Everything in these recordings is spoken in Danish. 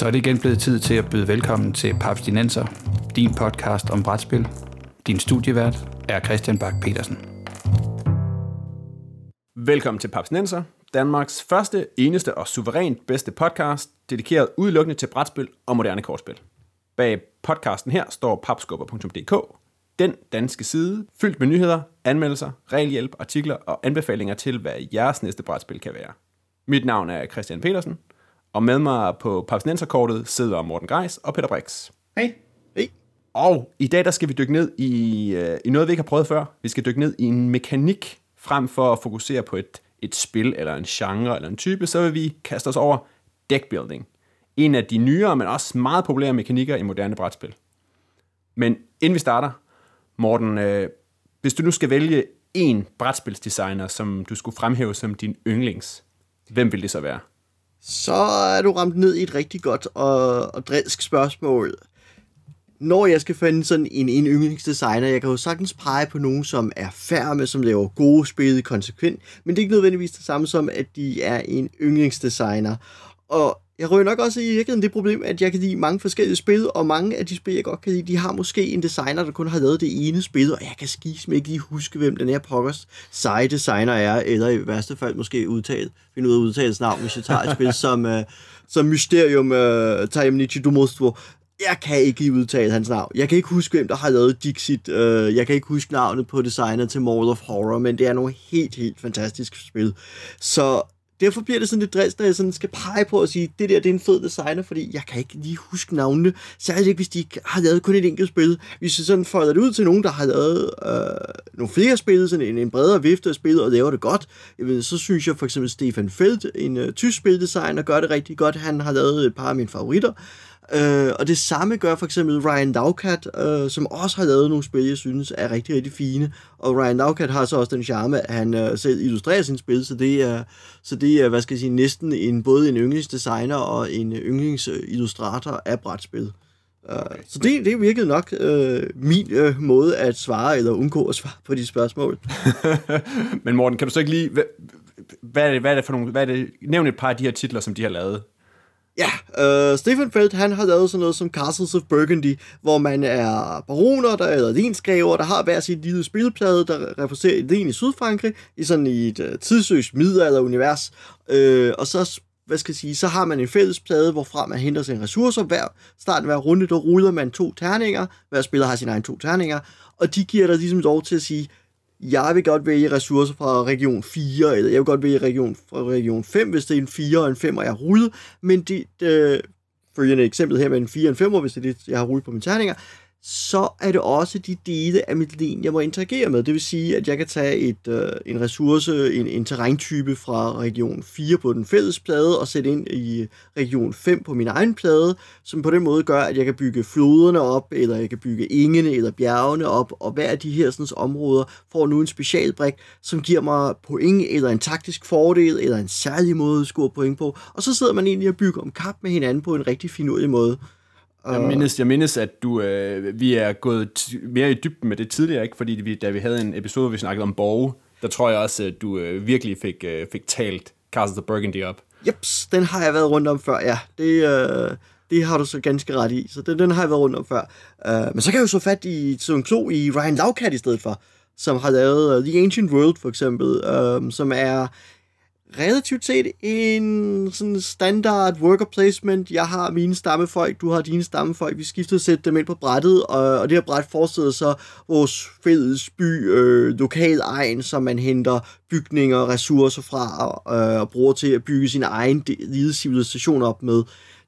Så er det igen blevet tid til at byde velkommen til Paps Dinenser, din podcast om brætspil. Din studievært er Christian Bak petersen Velkommen til Paps Dinenser, Danmarks første, eneste og suverænt bedste podcast, dedikeret udelukkende til brætspil og moderne kortspil. Bag podcasten her står papskubber.dk, den danske side, fyldt med nyheder, anmeldelser, regelhjælp, artikler og anbefalinger til, hvad jeres næste brætspil kan være. Mit navn er Christian Petersen, og med mig på Papsnenserkortet sidder Morten Greis og Peter Brix. Hej. Hej. Og i dag der skal vi dykke ned i, uh, i noget, vi ikke har prøvet før. Vi skal dykke ned i en mekanik, frem for at fokusere på et, et spil, eller en genre, eller en type, så vil vi kaste os over deckbuilding. En af de nyere, men også meget populære mekanikker i moderne brætspil. Men inden vi starter, Morten, uh, hvis du nu skal vælge en brætspilsdesigner, som du skulle fremhæve som din yndlings, hvem vil det så være? Så er du ramt ned i et rigtig godt og, og drilsk spørgsmål. Når jeg skal finde sådan en, en yndlingsdesigner, jeg kan jo sagtens pege på nogen, som er færme, som laver gode spil konsekvent, men det er ikke nødvendigvis det samme som, at de er en yndlingsdesigner. Og jeg rører nok også i virkeligheden det problem, at jeg kan lide mange forskellige spil, og mange af de spil, jeg godt kan lide, de har måske en designer, der kun har lavet det ene spil, og jeg kan skise ikke lige huske, hvem den her pokkers seje designer er, eller i værste fald måske udtale, finde ud af udtalets navn, hvis jeg tager et spil som, uh, som Mysterium uh, Tajemnici Domostwo. Jeg kan ikke lige udtale hans navn. Jeg kan ikke huske, hvem der har lavet Dixit. Uh, jeg kan ikke huske navnet på designer til Mall of Horror, men det er nogle helt, helt fantastiske spil. Så derfor bliver det sådan lidt drist, når jeg sådan skal pege på og sige, det der det er en fed designer, fordi jeg kan ikke lige huske navnene, særligt ikke hvis de har lavet kun et enkelt spil. Hvis jeg sådan folder det ud til nogen, der har lavet øh, nogle flere spil, sådan en, en bredere vifte af spil, og laver det godt, ved, så synes jeg for eksempel Stefan Feld, en øh, tysk spildesigner, gør det rigtig godt. Han har lavet et par af mine favoritter. Øh, og det samme gør for eksempel Ryan Daukat, øh, som også har lavet nogle spil, jeg synes er rigtig, rigtig fine. Og Ryan Daukat har så også den charme, at han øh, selv illustrerer sin spil, så det er, så det er, hvad skal jeg sige, næsten en, både en yndlingsdesigner og en yndlingsillustrator af brætspil. Øh, okay. Så det, det er virkelig nok øh, min øh, måde at svare, eller undgå at svare på de spørgsmål. Men Morten, kan du så ikke lige... Hvad, hvad er det, hvad er det for nogle... Hvad er det, nævn et par af de her titler, som de har lavet. Ja, øh, Stefan Feld, han har lavet sådan noget som Castles of Burgundy, hvor man er baroner, der er lensgrever, der har hver sit lille spilplade, der repræsenterer et len i Sydfrankrig, i sådan i et øh, tidsløst middelalderunivers. Øh, og så hvad skal jeg sige, så har man en fælles plade, hvorfra man henter sine ressourcer. Hver starten hver runde, der ruller man to terninger. Hver spiller har sine egne to terninger. Og de giver dig ligesom lov til at sige, jeg vil godt vælge ressourcer fra region 4, eller jeg vil godt vælge region, fra region 5, hvis det er en 4 og en 5, og jeg har rullet, men det, øh, følgende eksempel her med en 4 og en 5, hvis det er det, jeg har rullet på mine terninger, så er det også de dele af mit lin, jeg må interagere med. Det vil sige, at jeg kan tage et, øh, en ressource, en, en terræntype fra region 4 på den fælles plade og sætte ind i region 5 på min egen plade, som på den måde gør, at jeg kan bygge floderne op, eller jeg kan bygge ingene eller bjergene op, og hver af de her sådan, områder får nu en specialbrik, som giver mig point, eller en taktisk fordel, eller en særlig måde at score point på, og så sidder man egentlig og bygger om kap med hinanden på en rigtig finurlig måde. Jeg mindes, jeg mindes, at du, øh, vi er gået mere i dybden med det tidligere, ikke? fordi vi, da vi havde en episode, hvor vi snakkede om Borge, der tror jeg også, at du øh, virkelig fik, øh, fik talt Castles of Burgundy op. Jeps, den har jeg været rundt om før, ja. Det, øh, det har du så ganske ret i, så den, den har jeg været rundt om før. Uh, men så kan jeg jo så fat i Søren Klo i Ryan Laukat i stedet for, som har lavet uh, The Ancient World for eksempel, uh, som er relativt set en sådan standard worker placement. Jeg har mine stammefolk, du har dine stammefolk. Vi skifter sætte dem ind på brættet, og, og det her bræt forestiller så vores fælles by, øh, lokal egen, som man henter bygninger og ressourcer fra øh, og bruger til at bygge sin egen lille civilisation op med.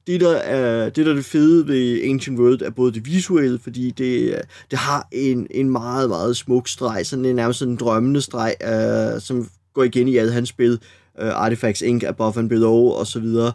Det der, er, det, der er det fede ved Ancient World, er både det visuelle, fordi det, øh, det har en, en meget, meget smuk streg, sådan en nærmest en drømmende streg, øh, som går igen i alle hans spil uh, Artifacts Inc. Above and Below og så videre.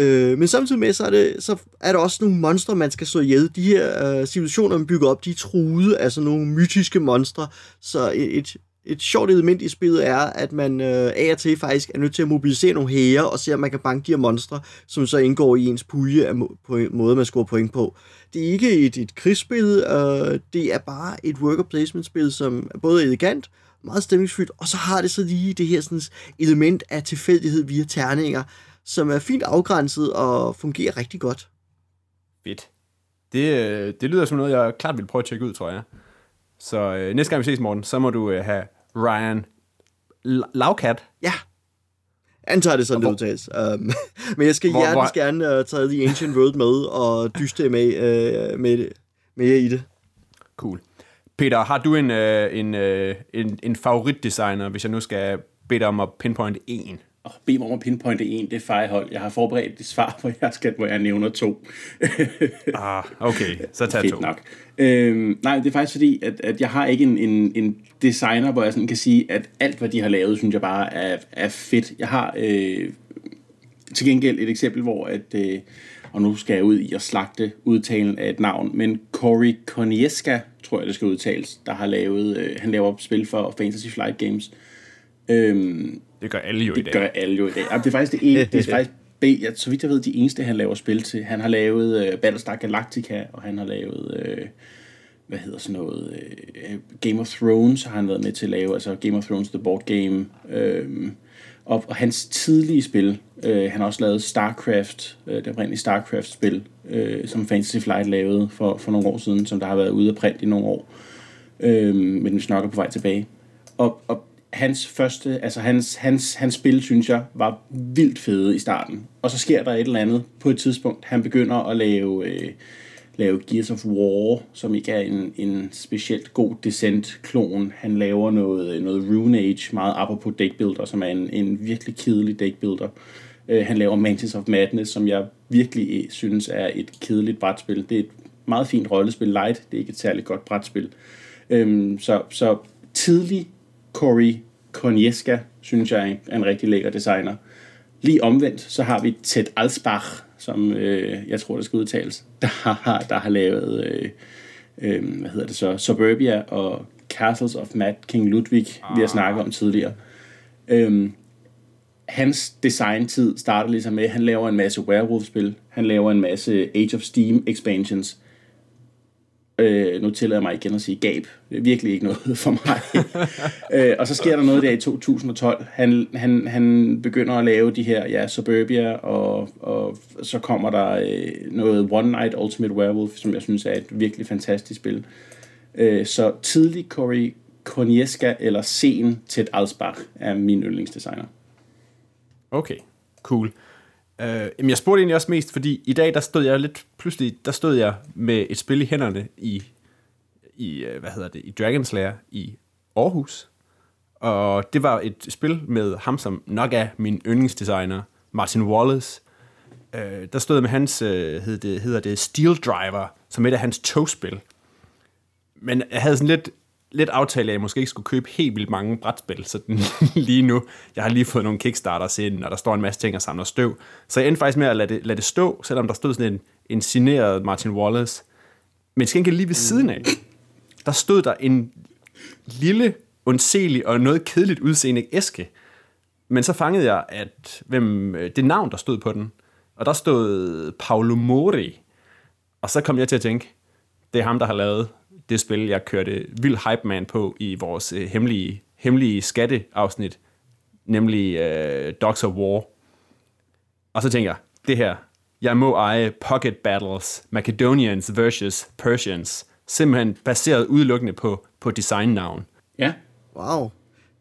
Uh, men samtidig med, så er, det, så er der også nogle monstre, man skal slå ihjel. De her øh, uh, civilisationer, man bygger op, de er truede af sådan nogle mytiske monstre. Så et, et sjovt element i spillet er, at man øh, af og til faktisk er nødt til at mobilisere nogle hære og se, om man kan banke de her monstre, som så indgår i ens pulje af må- på en måde, man scorer point på. Det er ikke et, et krigsspil, øh, det er bare et worker placement spil, som er både elegant meget stemningsfyldt, og så har det så lige det her sådan, element af tilfældighed via terninger, som er fint afgrænset og fungerer rigtig godt. Fedt. Det, øh, det lyder som noget, jeg klart vil prøve at tjekke ud, tror jeg. Så øh, næste gang vi ses, Morten, så må du øh, have Ryan L- Lavkat. Ja, antager det sådan, det udtales. Um, men jeg skal Hvor- hjertens hvor- gerne uh, tage The Ancient World med og dyste med, uh, med, med i det. Cool. Peter, har du en, øh, en, øh, en, en favoritdesigner, hvis jeg nu skal bede dig om at pinpointe en? Oh, bed mig om at pinpointe en, det er fejhold. Jeg har forberedt et svar, hvor jeg, skal, hvor jeg nævner to. Ah, okay, så tag Fedt to. nok. Øhm, nej, det er faktisk fordi, at, at jeg har ikke en, en, en designer, hvor jeg sådan kan sige, at alt, hvad de har lavet, synes jeg bare er, er fedt. Jeg har øh, til gengæld et eksempel, hvor at, øh, og nu skal jeg ud i at slagte udtalen af et navn, men Cory Konieska, tror jeg, det skal udtales, der har lavet, øh, han laver spil for Fantasy Flight Games. Øhm, Det gør alle jo i det dag. gør alle jo i dag. Jamen, det er faktisk det ene, det er faktisk B, ja, så vidt jeg ved, de eneste, han laver spil til. Han har lavet øh, Battlestar Galactica, og han har lavet, øh, hvad hedder sådan noget, øh, Game of Thrones har han været med til at lave, altså Game of Thrones The Board Game. Øh, og, og hans tidlige spil, øh, han har også lavet StarCraft, øh, det oprindelige StarCraft-spil, øh, som Fantasy Flight lavede for, for nogle år siden, som der har været ude af print i nogle år. Øh, men vi snakker på vej tilbage. Og, og hans første, altså hans, hans, hans spil, synes jeg, var vildt fede i starten. Og så sker der et eller andet på et tidspunkt. Han begynder at lave, øh, lave Gears of War, som ikke er en, en specielt god Descent-klon. Han laver noget, noget Rune Age, meget apropos deckbuilder, som er en, en virkelig kedelig deckbuilder. Uh, øh, han laver Mantis of Madness, som jeg virkelig øh, synes er et kedeligt brætspil. Det er et meget fint rollespil, light. Det er ikke et særligt godt brætspil. Øhm, så, så tidlig Cory Konieska, synes jeg er en rigtig lækker designer. Lige omvendt, så har vi Ted Alsbach, som øh, jeg tror, det skal udtales, der har, der har lavet, øh, øh, hvad hedder det så, Suburbia og Castles of Mad King Ludwig, vi har snakket om tidligere. Øhm, hans designtid starter ligesom med, at han laver en masse werewolf-spil, han laver en masse Age of Steam expansions, Øh, nu tillader jeg mig igen at sige gab. Det er virkelig ikke noget for mig. øh, og så sker der noget der i 2012. Han, han, han begynder at lave de her ja, Suburbia, og, og så kommer der øh, noget One Night Ultimate Werewolf, som jeg synes er et virkelig fantastisk spil. Øh, så tidlig Cory Konieska eller sen Ted Alsbach er min yndlingsdesigner. Okay, cool. Øh, jamen jeg spurgte egentlig også mest, fordi i dag, der stod jeg lidt, pludselig, der stod jeg med et spil i hænderne i, i øh, hvad hedder det, i Dragon's Lair i Aarhus. Og det var et spil med ham, som nok er min yndlingsdesigner, Martin Wallace. Øh, der stod jeg med hans, øh, hedder, det, hedder det Steel Driver, som et af hans togspil. Men jeg havde sådan lidt, lidt aftale, at jeg måske ikke skulle købe helt vildt mange brætspil sådan lige nu. Jeg har lige fået nogle Kickstarters ind, og der står en masse ting og samler støv. Så jeg endte faktisk med at lade det, lade det stå, selvom der stod sådan en, en signeret Martin Wallace. Men skal ikke lige ved siden af, der stod der en lille, ondselig og noget kedeligt udseende æske. Men så fangede jeg, at hvem, øh, det navn, der stod på den, og der stod Paolo Mori. Og så kom jeg til at tænke, det er ham, der har lavet det spil, jeg kørte vild hype man på i vores øh, hemmelige, hemmelige skatteafsnit, nemlig øh, Dogs of War. Og så tænker jeg, det her, jeg må eje Pocket Battles, Macedonians versus Persians, simpelthen baseret udelukkende på, på designnavn. Ja, Wow.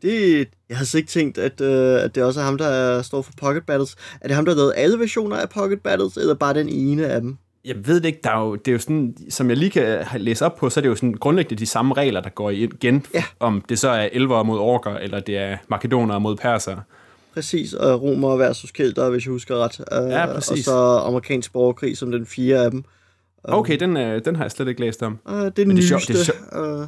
Det, jeg har slet ikke tænkt, at, øh, at det også er ham, der er, står for Pocket Battles. Er det ham, der har lavet alle versioner af Pocket Battles, eller bare den ene af dem? Jeg ved det ikke, der er jo, det er jo sådan, som jeg lige kan læse op på, så er det jo sådan grundlæggende de samme regler, der går igen, Ja. om det så er elver mod orker, eller det er makedonere mod perser. Præcis, og romer versus kelter, hvis jeg husker ret. Øh, Ja, præcis. Og så amerikansk borgerkrig som den fjerde af dem. Okay, den, øh, den har jeg slet ikke læst om. Uh, det er den det er nyeste. sjovt- det er øh,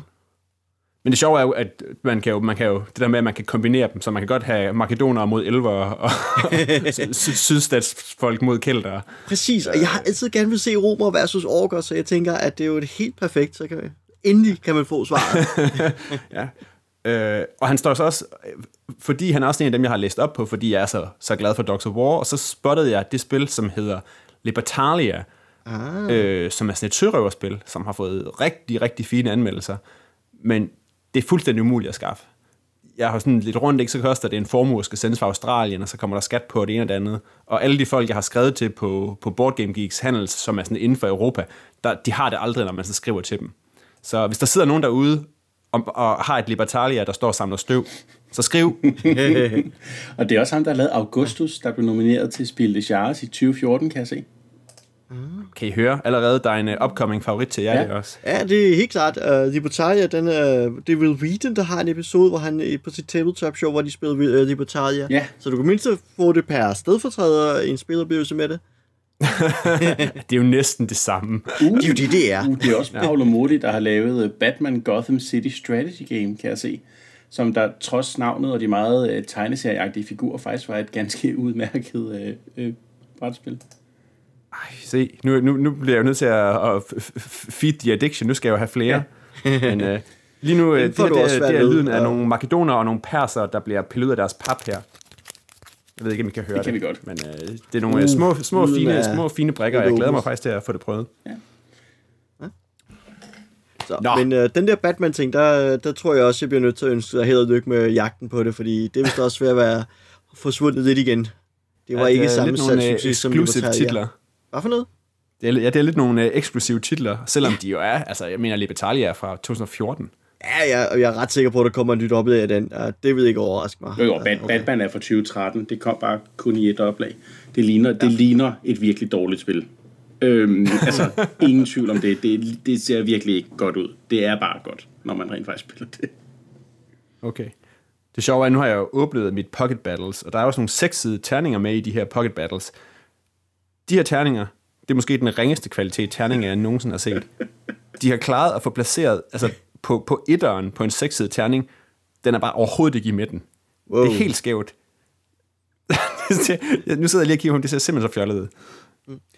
Men det sjove er jo, at man kan jo, man kan jo, det der med, at man kan kombinere dem, så man kan godt have makedonere mod elver, og sy- sydstatsfolk mod kelter. præcis, og jeg har altid gerne vil se romer versus orker, så jeg tænker, at det er jo et helt perfekt, så kan vi, endelig kan man få svaret. Ja. Øh, og han står så også, fordi han er også en af dem, jeg har læst op på, fordi jeg er så, så glad for Dogs of War, og så spottede jeg det spil, som hedder Libertalia, ah. øh, som er sådan et sørøverspil, som har fået rigtig, rigtig fine anmeldelser, men det er fuldstændig umuligt at skaffe. jeg har sådan lidt rundt, ikke, så koster det en formue, skal sendes fra Australien, og så kommer der skat på det ene og det andet. Og alle de folk, jeg har skrevet til på, på Board Game Geeks handels, som er sådan inden for Europa, der, de har det aldrig, når man så skriver til dem. Så hvis der sidder nogen derude og, og har et Libertalia, der står og samler støv, så skriv. og det er også ham, der har lavet Augustus, der blev nomineret til Spil de Charles i 2014, kan jeg se. Kan I høre? Allerede der er en uh, upcoming favorit til jer, Ja. det også. Ja, det er helt klart. Uh, Libertalia, den, uh, det er Will Wheaton, der har en episode, hvor han øh, på sit tabletop-show, hvor de spiller uh, Libertalia. Ja. Så du kan mindst få det per stedfortræder i en spiloplevelse med det. Det er jo næsten det samme. Det er jo det, det er. Uh, det er også Paolo Modi, der har lavet øh, Batman Gotham City Strategy Game, kan jeg se. Som der trods navnet og de meget uh, tegneserieagtige figurer faktisk var et ganske udmærket uh, uh, brætspil. Ej, se, nu, nu, nu bliver jeg jo nødt til at, at feed the addiction. Nu skal jeg jo have flere. Ja. Men uh, lige nu, uh, Den det, det, er- svært det er lyden af og- nogle makedoner og nogle perser, der bliver pillet ud af deres pap her. Jeg ved ikke, om I kan høre det. kan vi godt. Men uh, det er nogle uh, små, små, lyden fine, af små fine brikker, og jeg glæder mig faktisk til at få det prøvet. Så, Nå. men uh, den der Batman-ting, der, der tror jeg også, jeg bliver nødt til at ønske dig held og lykke med jagten på det, fordi det er vist også ved at være forsvundet lidt igen. Det var Ja, ikke det er samme uh, salgssucces som exclusive titler. Hvad for noget? Det er, ja, det er lidt nogle uh, eksklusive titler, selvom de jo er, altså jeg mener, Libertalia er fra 2014. Ja, jeg, jeg er ret sikker på, at der kommer en nyt oplag af den. Ja, det vil ikke overraske mig. Jo, jo, Bat- Batman er fra 2013. Det kom bare kun i et oplag. Det ligner, det ligner et virkelig dårligt spil. Øhm, altså, ingen tvivl om det. det. Det ser virkelig ikke godt ud. Det er bare godt, når man rent faktisk spiller det. Okay. Det sjove er, at nu har jeg jo åbnet mit Pocket Battles, og der er også nogle sekssidede terninger med i de her Pocket Battles. De her terninger, det er måske den ringeste kvalitet terninger, jeg nogensinde har set. De har klaret at få placeret, altså på, på etteren på en sekssidet terning, den er bare overhovedet ikke i midten. Wow. Det er helt skævt. nu sidder jeg lige og kigger på det ser simpelthen så fjollet ud.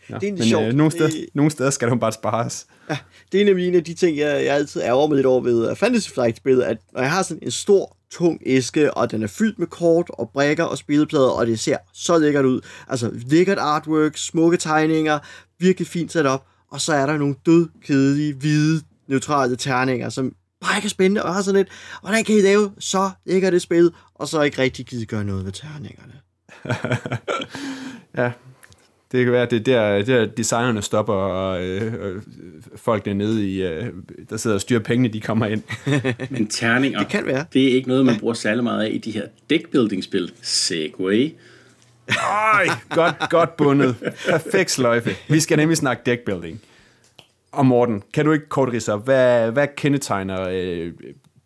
Ja, Det er men sjovt. øh, nogle, steder, Det- nogle steder skal hun bare spares. Ja, det er nemlig en af de ting, jeg, jeg altid ærger mig lidt over ved uh, Fantasy Flight-spillet, at når jeg har sådan en stor, tung æske, og den er fyldt med kort og brækker og spilleplader, og det ser så lækkert ud. Altså lækkert artwork, smukke tegninger, virkelig fint sat op, og så er der nogle dødkedelige, hvide, neutrale terninger, som bare ikke er spændende, og har sådan lidt, hvordan kan I lave så lækkert et spil, og så ikke rigtig gide gøre noget ved terningerne. Ja, det kan være, at det er der, der designerne stopper, og øh, øh, folk dernede, i, øh, der sidder og styrer pengene, de kommer ind. Men terninger, Det kan være. det er ikke noget, man bruger særlig meget af i de her deckbuilding-spil. Segway. Ej, godt, godt bundet. Perfekt sløjfe. Vi skal nemlig snakke deckbuilding. Og Morten, kan du ikke kort ridse op, hvad, hvad kendetegner øh,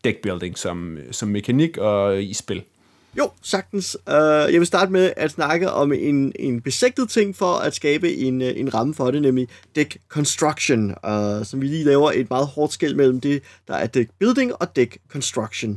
deckbuilding som, som mekanik og i spil? Jo, sagtens. Uh, jeg vil starte med at snakke om en, en besigtet ting for at skabe en, øh, en ramme for det, nemlig deck construction, uh, som vi lige laver et meget hårdt skæld mellem det, der er deck building og deck construction.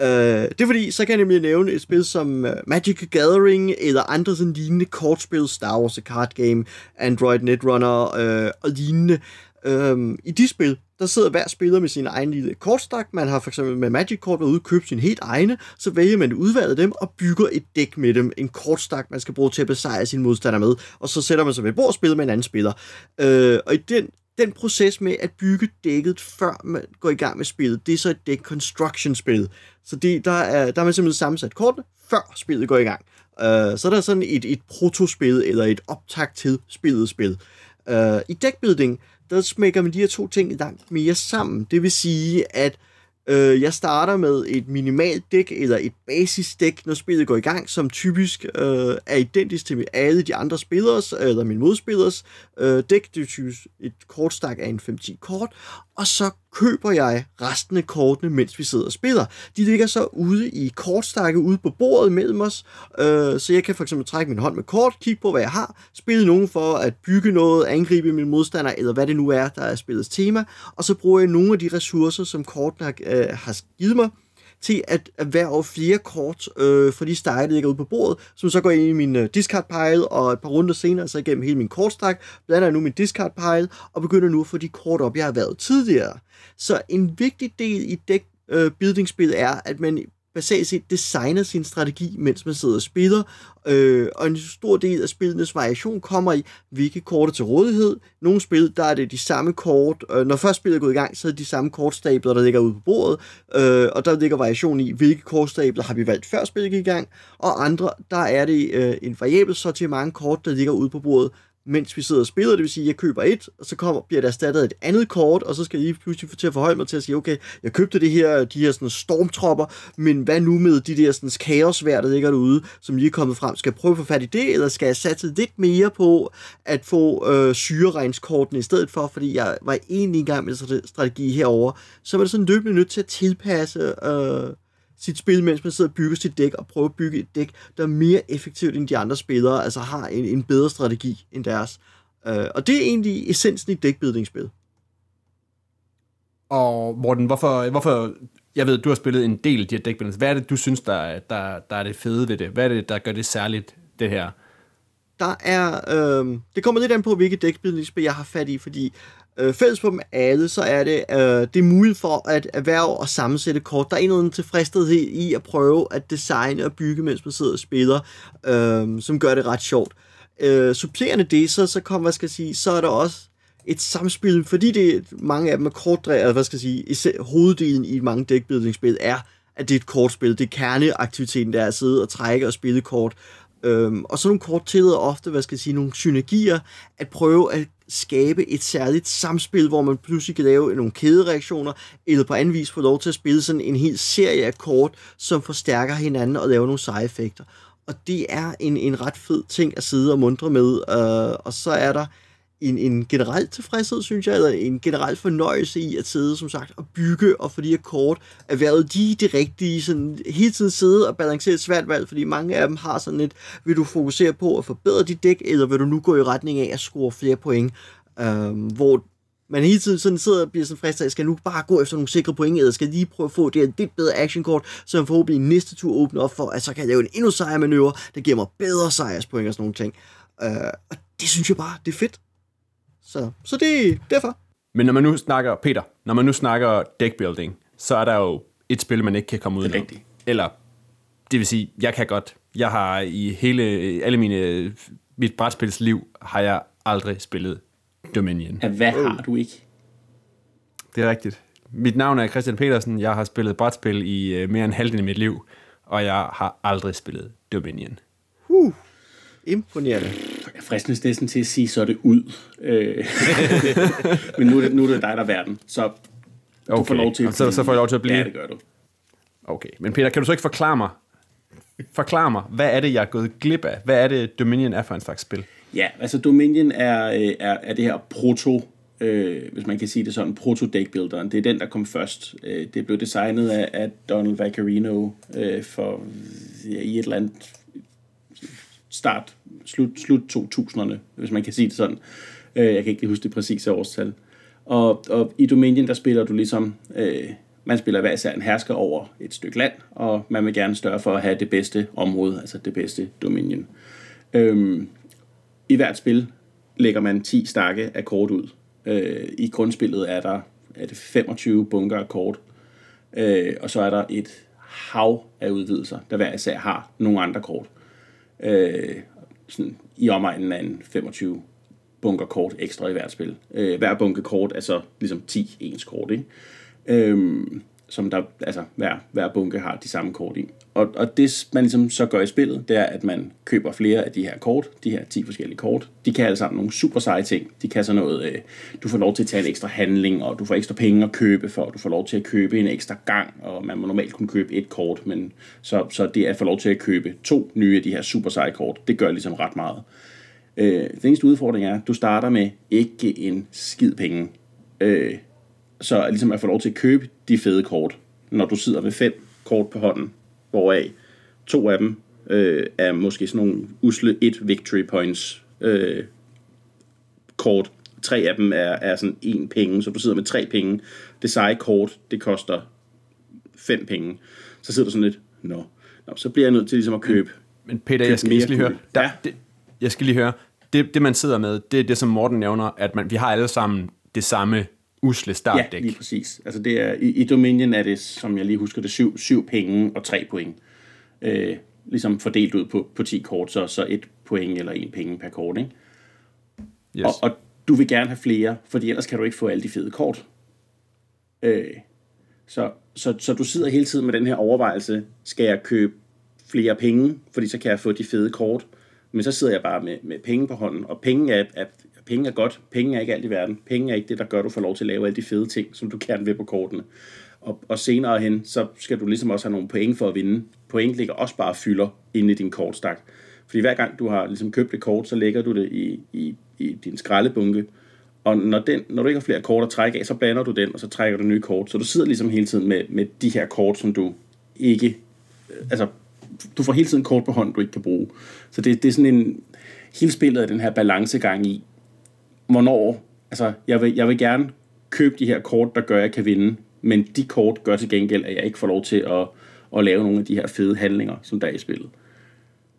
Uh, det er fordi, så kan jeg nemlig nævne et spil som uh, Magic the Gathering, eller andre sådan lignende kortspil, Star Wars The Card Game, Android Netrunner uh, og lignende. Uh, I de spil, der sidder hver spiller med sin egen lille kortstak. Man har for eksempel med Magic-kort været ude og købe sin helt egne, så vælger man udvalget dem og bygger et dæk med dem. En kortstak, man skal bruge til at besejre sin modstander med, og så sætter man sig ved bord og spiller med en anden spiller. Øh, og i den, den proces med at bygge dækket, før man går i gang med spillet, det er så et deck construction spil. Så det, der, er, der er man simpelthen sammensat kortene, før spillet går i gang. Øh, så der er sådan et, et protospil, eller et optakt til spillet spil. Øh, I deckbuilding, der smækker man de her to ting langt mere sammen. Det vil sige, at øh, jeg starter med et minimalt dæk, eller et basisdæk, når spillet går i gang, som typisk øh, er identisk til alle de andre spillers, eller min modspillers øh, dæk. Det er typisk et kortstak af en 5-10 kort, og så køber jeg resten af kortene, mens vi sidder og spiller. De ligger så ude i kortstakke ude på bordet mellem os, øh, så jeg kan for eksempel trække min hånd med kort, kigge på, hvad jeg har, spille nogen for at bygge noget, angribe min modstander, eller hvad det nu er, der er spillets tema, og så bruger jeg nogle af de ressourcer, som kortene har, øh, har givet mig, til at erhverve flere kort øh, fra de stakke, der ligger ude på bordet, som så går ind i min øh, discard pile, og et par runder senere, så igennem hele min kortstak, blander jeg nu min discard pile, og begynder nu at få de kort op, jeg har været tidligere. Så en vigtig del i deck øh, building-spil er, at man basalt set designer sin strategi, mens man sidder og spiller, øh, og en stor del af spillenes variation kommer i, hvilke kort er til rådighed. Nogle spil, der er det de samme kort, øh, når først spillet er gået i gang, så er det de samme kortstabler, der ligger ude på bordet, øh, og der ligger variation i, hvilke kortstabler har vi valgt før spillet gik i gang, og andre, der er det øh, en variabel sortiment kort, der ligger ude på bordet, mens vi sidder og spiller. Det vil sige, at jeg køber et, og så kommer, bliver der erstattet af et andet kort, og så skal jeg lige pludselig få til at forholde mig til at sige, okay, jeg købte det her, de her sådan stormtropper, men hvad nu med de der sådan kaosvær, der ligger derude, som lige er kommet frem? Skal jeg prøve at få fat i det, eller skal jeg satse lidt mere på at få øh, syreregnskortene i stedet for, fordi jeg var egentlig i gang med strategi herover, så var det sådan løbende nødt til at tilpasse øh, sit spil, mens man sidder og bygger sit dæk og prøver at bygge et dæk, der er mere effektivt end de andre spillere, altså har en, en bedre strategi end deres. Uh, og det er egentlig essensen i dækbildningsspil. Og Morten, hvorfor, hvorfor, jeg ved, du har spillet en del af de her dækbilleder. Hvad er det, du synes, der, der, der er det fede ved det? Hvad er det, der gør det særligt, det her? Der er, øh, det kommer lidt an på, hvilket dækbildningsspil jeg har fat i, fordi øh, fælles på dem alle, så er det, øh, det er muligt for at erhverve og sammensætte kort. Der er en eller anden tilfredshed i at prøve at designe og bygge, mens man sidder og spiller, øh, som gør det ret sjovt. Øh, supplerende det, så, så kom, hvad skal jeg sige, så er der også et samspil, fordi det mange af dem er kortdrevet, eller hvad skal jeg sige, især, hoveddelen i mange dækbildningsspil er, at det er et kortspil. Det er kerneaktiviteten, der er at sidde og trække og spille kort. Øhm, og så nogle kort ofte, hvad skal jeg sige, nogle synergier, at prøve at skabe et særligt samspil, hvor man pludselig kan lave nogle kædereaktioner, eller på anden vis få lov til at spille sådan en hel serie af kort, som forstærker hinanden og laver nogle seje effekter. Og det er en, en ret fed ting at sidde og mundre med. Øh, og så er der en, en generel tilfredshed, synes jeg, eller en generel fornøjelse i at sidde, som sagt, og bygge, og fordi at kort er været de, de rigtige, sådan hele tiden sidde og balancere et svært valg, fordi mange af dem har sådan lidt, vil du fokusere på at forbedre dit dæk, eller vil du nu gå i retning af at score flere point, øhm, hvor man hele tiden sådan sidder og bliver sådan fristet, skal nu bare gå efter nogle sikre point, eller skal lige prøve at få det her lidt bedre actionkort, så jeg forhåbentlig i næste tur åbner op for, at så kan jeg lave en endnu sejre manøvre, der giver mig bedre sejrspoint og sådan nogle ting. Øh, og det synes jeg bare, det er fedt. Så, så det er derfor. Men når man nu snakker, Peter, når man nu snakker deckbuilding, så er der jo et spil, man ikke kan komme ud af. Eller, det vil sige, jeg kan godt. Jeg har i hele, alle mine, mit brætspilsliv, har jeg aldrig spillet Dominion. Ja, hvad har du ikke? Det er rigtigt. Mit navn er Christian Petersen. Jeg har spillet brætspil i uh, mere end halvdelen af mit liv, og jeg har aldrig spillet Dominion. Uh. Imponerende. Jeg fristes næsten til at sige, så er det ud. Øh, men nu er, det, nu er det dig, der er verden. Så du okay. får lov til at så, så får jeg lov til at blive? Ja, det gør du. Okay, men Peter, kan du så ikke forklare mig, forklare mig, hvad er det, jeg er gået glip af? Hvad er det, Dominion er for en slags spil? Ja, altså Dominion er, øh, er, er det her proto, øh, hvis man kan sige det sådan, proto deckbuilderen. Det er den, der kom først. Øh, det blev designet af, af Donald Vaccarino øh, for ja, i et eller andet start, slut, slut 2000'erne, hvis man kan sige det sådan. Øh, jeg kan ikke huske det præcise årstal. Og, og i Dominion, der spiller du ligesom, øh, man spiller hver især en hersker over et stykke land, og man vil gerne større for at have det bedste område, altså det bedste Dominion. Øhm, I hvert spil lægger man 10 stakke af kort ud. Øh, I grundspillet er der er det 25 bunker af kort, øh, og så er der et hav af udvidelser, der hver især har nogle andre kort øh, Øh, sådan i omegnen af en 25 bunker kort ekstra i hvert spil. Øh, hver bunke kort er så ligesom 10 ens kort, ikke? Øh, som der, altså hver, hver bunke har de samme kort i. Og, og det man ligesom så gør i spillet, det er, at man køber flere af de her kort, de her 10 forskellige kort. De kan alle sammen nogle super seje ting. De kan så noget, øh, du får lov til at tage en ekstra handling, og du får ekstra penge at købe for, du får lov til at købe en ekstra gang, og man må normalt kun købe et kort, men så, så det er at få lov til at købe to nye af de her super seje kort, det gør ligesom ret meget. Øh, den eneste udfordring er, at du starter med ikke en skid penge. Øh, så ligesom at få lov til at købe de fede kort, når du sidder med fem kort på hånden, hvoraf to af dem øh, er måske sådan nogle usle et victory points øh, kort. Tre af dem er, er sådan en penge, så du sidder med tre penge. Det seje kort, det koster fem penge. Så sidder du sådan lidt, nå, nå så bliver jeg nødt til ligesom at købe. Men Peter, jeg skal, jeg skal lige høre, der, ja. det, jeg skal lige høre, det, det man sidder med, det er det, som Morten nævner, at man, vi har alle sammen det samme usle startdæk. Ja, lige præcis. Altså det er, i, i Dominion er det, som jeg lige husker det, syv, syv penge og tre point. Øh, ligesom fordelt ud på, på 10 kort, så, så et point eller en penge per kort. Ikke? Yes. Og, og du vil gerne have flere, fordi ellers kan du ikke få alle de fede kort. Øh, så, så, så du sidder hele tiden med den her overvejelse, skal jeg købe flere penge, fordi så kan jeg få de fede kort. Men så sidder jeg bare med, med penge på hånden, og penge er, er, penge er godt, penge er ikke alt i verden, penge er ikke det, der gør, at du får lov til at lave alle de fede ting, som du gerne vil på kortene. Og, og senere hen, så skal du ligesom også have nogle point for at vinde. Point ligger også bare fylder inde i din kortstak. Fordi hver gang du har ligesom købt et kort, så lægger du det i, i, i din skraldebunke, og når, den, når du ikke har flere kort at trække af, så blander du den, og så trækker du nye kort. Så du sidder ligesom hele tiden med, med de her kort, som du ikke... Øh, altså, du får hele tiden kort på hånden, du ikke kan bruge. Så det, det er sådan en... Hele spillet er den her balancegang i, hvornår... Altså, jeg vil, jeg vil gerne købe de her kort, der gør, at jeg kan vinde, men de kort gør til gengæld, at jeg ikke får lov til at, at lave nogle af de her fede handlinger, som der er i spillet.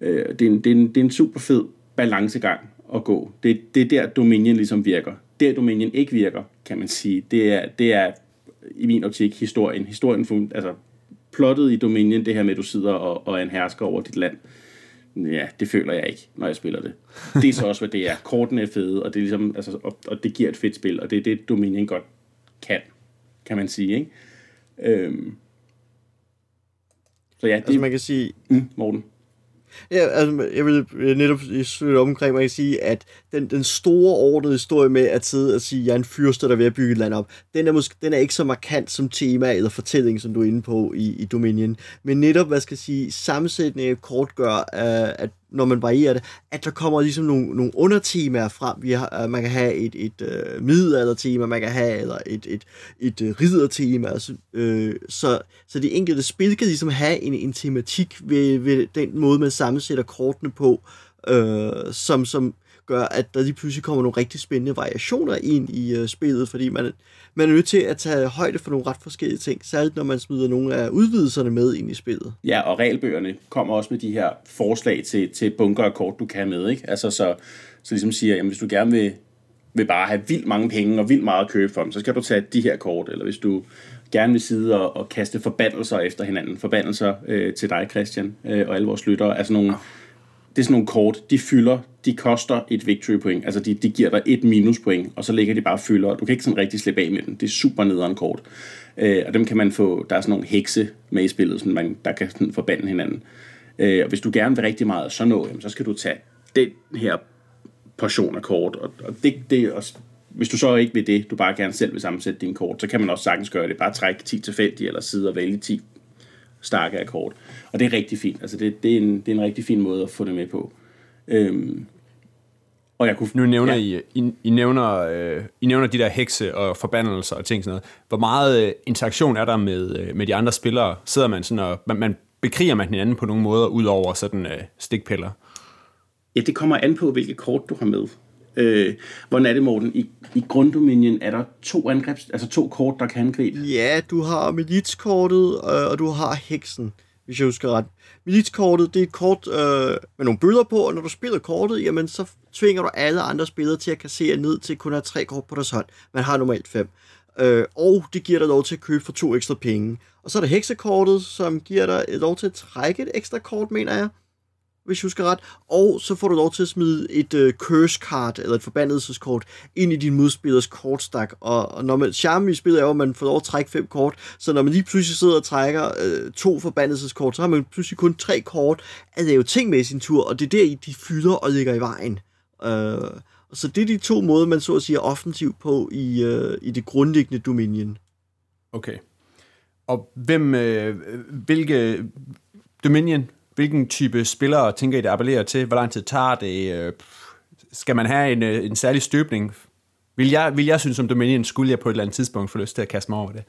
Øh, det, er en, det, er en, det er en super fed balancegang at gå. Det, det er der, Dominion ligesom virker. Der Dominion ikke virker, kan man sige, det er, det er i min optik historien. Historien, altså plottet i Dominion, det her med, at du sidder og, og er en hersker over dit land. Ja, det føler jeg ikke, når jeg spiller det. Det er så også, hvad det er. Kortene er fede, og det, er ligesom, altså, og, og det giver et fedt spil, og det er det, Dominion godt kan, kan man sige. Ikke? Øhm. Så ja, det, Altså man kan sige, mm, Morten. Ja, altså, jeg vil netop øh, slutte omkring, mig og sige, at den, den store ordnede historie med at sidde og sige, at jeg er en fyrste, der er ved at bygge et land op, den er, måske, den er ikke så markant som tema eller fortælling, som du er inde på i, i Dominion. Men netop, hvad skal jeg sige, sammensætningen kort gør, øh, at når man varierer det, at der kommer ligesom nogle, nogle undertemaer frem. Vi har, øh, man kan have et, et uh, middelaldertema, man kan have eller et, et, et, et uh, riddertema. Altså, uh, så, så de enkelte spil kan ligesom have en, en tematik ved, ved den måde, man sammensætter kortene på, uh, som, som gør, at der lige pludselig kommer nogle rigtig spændende variationer ind i øh, spillet, fordi man, man er nødt til at tage højde for nogle ret forskellige ting, særligt når man smider nogle af udvidelserne med ind i spillet. Ja, og regelbøgerne kommer også med de her forslag til, til bunker og kort, du kan have med, ikke? Altså, så, så ligesom siger, jamen, hvis du gerne vil, vil bare have vildt mange penge og vildt meget at købe for dem, så skal du tage de her kort, eller hvis du gerne vil sidde og, og kaste forbandelser efter hinanden, forbandelser øh, til dig, Christian, øh, og alle vores lyttere, altså nogle, det er sådan nogle kort, de fylder, de koster et victory point, altså de, de giver dig et minuspoint, og så ligger de bare fylder, og du kan ikke sådan rigtig slippe af med den. det er super nederen kort, øh, og dem kan man få, der er sådan nogle hekse med i spillet, sådan man, der kan sådan forbande hinanden, øh, og hvis du gerne vil rigtig meget så nå, jamen, så skal du tage den her portion af kort, og, og det, det er også, hvis du så ikke vil det, du bare gerne selv vil sammensætte din kort, så kan man også sagtens gøre det, bare trække 10 tilfældige, eller sidde og vælge 10 stakke af kort. Og det er rigtig fint. Altså det, det, er en, det er en rigtig fin måde at få det med på. Øhm, og jeg kunne... Nu nævner ja. I, I, I, nævner, øh, I nævner de der hekse og forbandelser og ting sådan noget. Hvor meget øh, interaktion er der med, øh, med de andre spillere? Sidder man sådan og... Man, man bekriger man hinanden på nogle måder, ud over sådan øh, stikpiller? Ja, det kommer an på, hvilke kort du har med. Øh, hvordan er det, Morten? I, i grunddominion er der to angrebs, altså to kort, der kan angribe. Ja, du har militskortet, øh, og du har heksen, hvis jeg husker ret. Militskortet, det er et kort øh, med nogle bøder på, og når du spiller kortet, jamen så tvinger du alle andre spillere til at kassere ned til kun at have tre kort på deres hånd. Man har normalt fem. Øh, og det giver dig lov til at købe for to ekstra penge. Og så er der heksekortet, som giver dig lov til at trække et ekstra kort, mener jeg hvis jeg husker ret, og så får du lov til at smide et øh, curse card, eller et forbandelseskort, ind i din modspillers kortstak, og, og når man, charme i spillet er jo, at man får lov at trække fem kort, så når man lige pludselig sidder og trækker øh, to forbandelseskort, så har man pludselig kun tre kort at lave ting med i sin tur, og det er der, de fylder og ligger i vejen. Øh, så det er de to måder, man så at sige er offensiv på i, øh, i det grundlæggende Dominion. Okay. Og hvem, øh, hvilke Dominion, hvilken type spillere tænker I, det appellerer til? Hvor lang tid tager det? Øh, skal man have en, øh, en særlig støbning? Vil jeg, vil jeg synes, som Dominion skulle jeg på et eller andet tidspunkt få lyst til at kaste mig over det?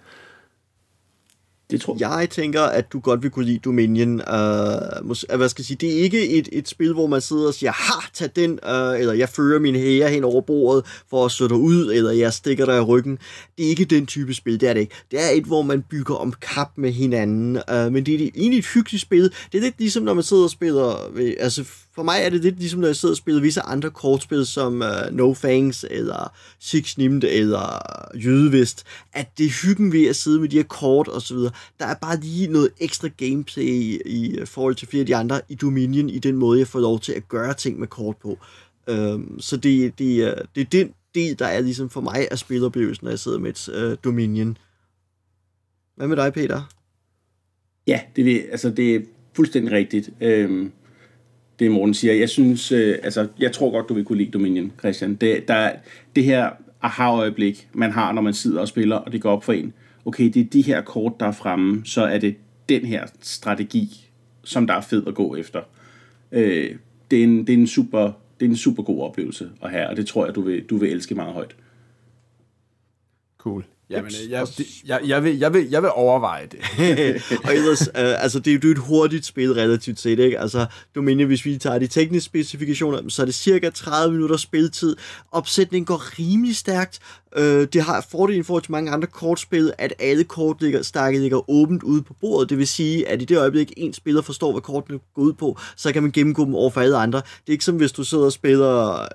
Det tror jeg. Jeg tænker, at du godt vil kunne lide Dominion. Øh, uh, mås- øh, hvad skal jeg sige, det er ikke et, et spil, hvor man sidder og siger, ha, tag den, uh, eller jeg fører min hære hen over bordet for at slå dig ud, eller jeg stikker dig i ryggen. Det er ikke den type spil, det er det ikke. Det er et, hvor man bygger om kap med hinanden, uh, men det er egentlig et hyggeligt spil. Det er lidt ligesom, når man sidder og spiller, ved, altså for mig er det lidt ligesom, når jeg sidder og spiller visse andre kortspil, som uh, No Fangs, eller Six Nimmt, eller Jydevist, at det er hyggen ved at sidde med de her kort og så videre. Der er bare lige noget ekstra gameplay i, i forhold til flere af de andre i Dominion, i den måde, jeg får lov til at gøre ting med kort på. Um, så det, det, øh, det er den del, der er ligesom for mig af spiloplevelsen, når jeg sidder med et uh, Dominion. Hvad med dig, Peter? Ja, det, altså, det er fuldstændig rigtigt. Øhm, det Morten siger. Jeg synes, øh, altså, jeg tror godt, du vil kunne lide Dominion, Christian. Det, der, det her aha-øjeblik, man har, når man sidder og spiller, og det går op for en. Okay, det er de her kort, der er fremme, så er det den her strategi, som der er fed at gå efter. Øh, det, er en, det, er en super, det er en super god oplevelse at have, og det tror jeg, du vil, du vil elske meget højt. Cool. Jamen, jeg, jeg, jeg, vil, jeg, vil, jeg vil overveje det. og ellers, øh, altså det er jo et hurtigt spil relativt set, ikke? Altså, du mener, hvis vi tager de tekniske specifikationer, så er det cirka 30 minutter spilletid. Opsætningen går rimelig stærkt. Øh, det har fordelen for til mange andre kortspil, at alle kort ligger, stakket ligger åbent ude på bordet. Det vil sige, at i det øjeblik, en spiller forstår, hvad kortene går ud på, så kan man gennemgå dem over for alle andre. Det er ikke som hvis du sidder og spiller